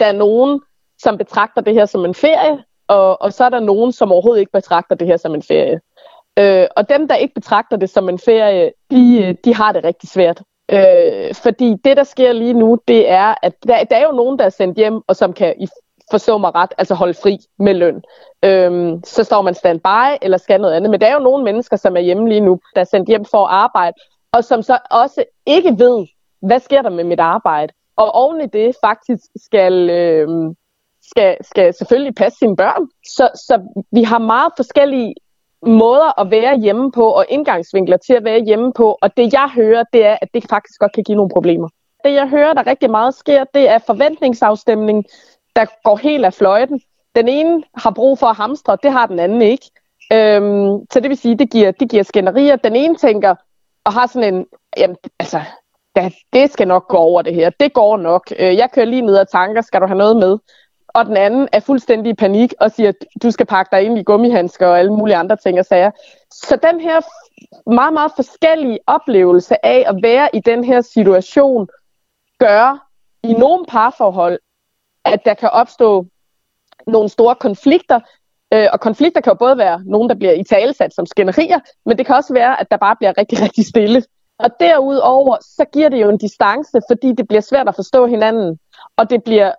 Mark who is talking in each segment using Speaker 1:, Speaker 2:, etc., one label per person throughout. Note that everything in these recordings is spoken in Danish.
Speaker 1: der er nogen, som betragter det her som en ferie, og, og så er der nogen, som overhovedet ikke betragter det her som en ferie. Øh, og dem, der ikke betragter det som en ferie, de, øh, de har det rigtig svært. Øh, fordi det, der sker lige nu, det er, at der, der er jo nogen, der er sendt hjem, og som kan i forstå mig ret, altså holde fri med løn. Øhm, så står man standby eller skal noget andet. Men der er jo nogle mennesker, som er hjemme lige nu, der er sendt hjem for at arbejde, og som så også ikke ved, hvad sker der med mit arbejde. Og oven i det faktisk skal, øh, skal, skal selvfølgelig passe sine børn. Så, så vi har meget forskellige måder at være hjemme på, og indgangsvinkler til at være hjemme på. Og det jeg hører, det er, at det faktisk godt kan give nogle problemer. Det jeg hører, der rigtig meget sker, det er forventningsafstemning, der går helt af fløjten. Den ene har brug for at hamstre, det har den anden ikke. Øhm, så det vil sige, det giver, det giver skænderier. Den ene tænker, og har sådan en, jamen, altså, det skal nok gå over det her. Det går nok. Øh, jeg kører lige ned og tanker, skal du have noget med? og den anden er fuldstændig i panik og siger, at du skal pakke dig ind i gummihandsker og alle mulige andre ting og sager. Så den her meget, meget forskellige oplevelse af at være i den her situation, gør i nogle parforhold, at der kan opstå nogle store konflikter, øh, og konflikter kan jo både være nogen, der bliver i talesat som skænderier, men det kan også være, at der bare bliver rigtig, rigtig stille. Og derudover, så giver det jo en distance, fordi det bliver svært at forstå hinanden, og det bliver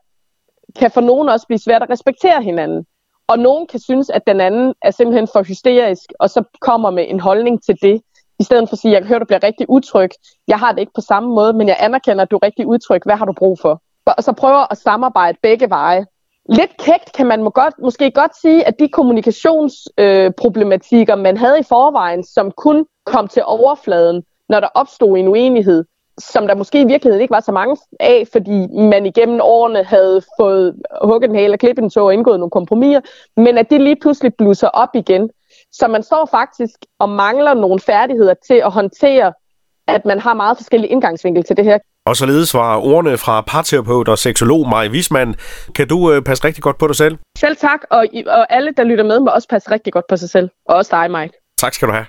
Speaker 1: kan for nogen også blive svært at respektere hinanden. Og nogen kan synes, at den anden er simpelthen for hysterisk, og så kommer med en holdning til det, i stedet for at sige, jeg kan høre, du bliver rigtig utryg. Jeg har det ikke på samme måde, men jeg anerkender, at du er rigtig utryg. Hvad har du brug for? Og så prøver at samarbejde begge veje. Lidt kægt kan man må godt, måske godt sige, at de kommunikationsproblematikker, øh, man havde i forvejen, som kun kom til overfladen, når der opstod en uenighed, som der måske i virkeligheden ikke var så mange af, fordi man igennem årene havde fået hugget en hale og klippet en tog og indgået nogle kompromiser, men at det lige pludselig blusser op igen. Så man står faktisk og mangler nogle færdigheder til at håndtere, at man har meget forskellige indgangsvinkel til det her.
Speaker 2: Og således var ordene fra parterapeut og seksolog Maj Wisman. Kan du øh, passe rigtig godt på dig selv?
Speaker 1: Selv tak, og, og alle, der lytter med, må også passe rigtig godt på sig selv. Og også dig, Mike.
Speaker 2: Tak skal du have.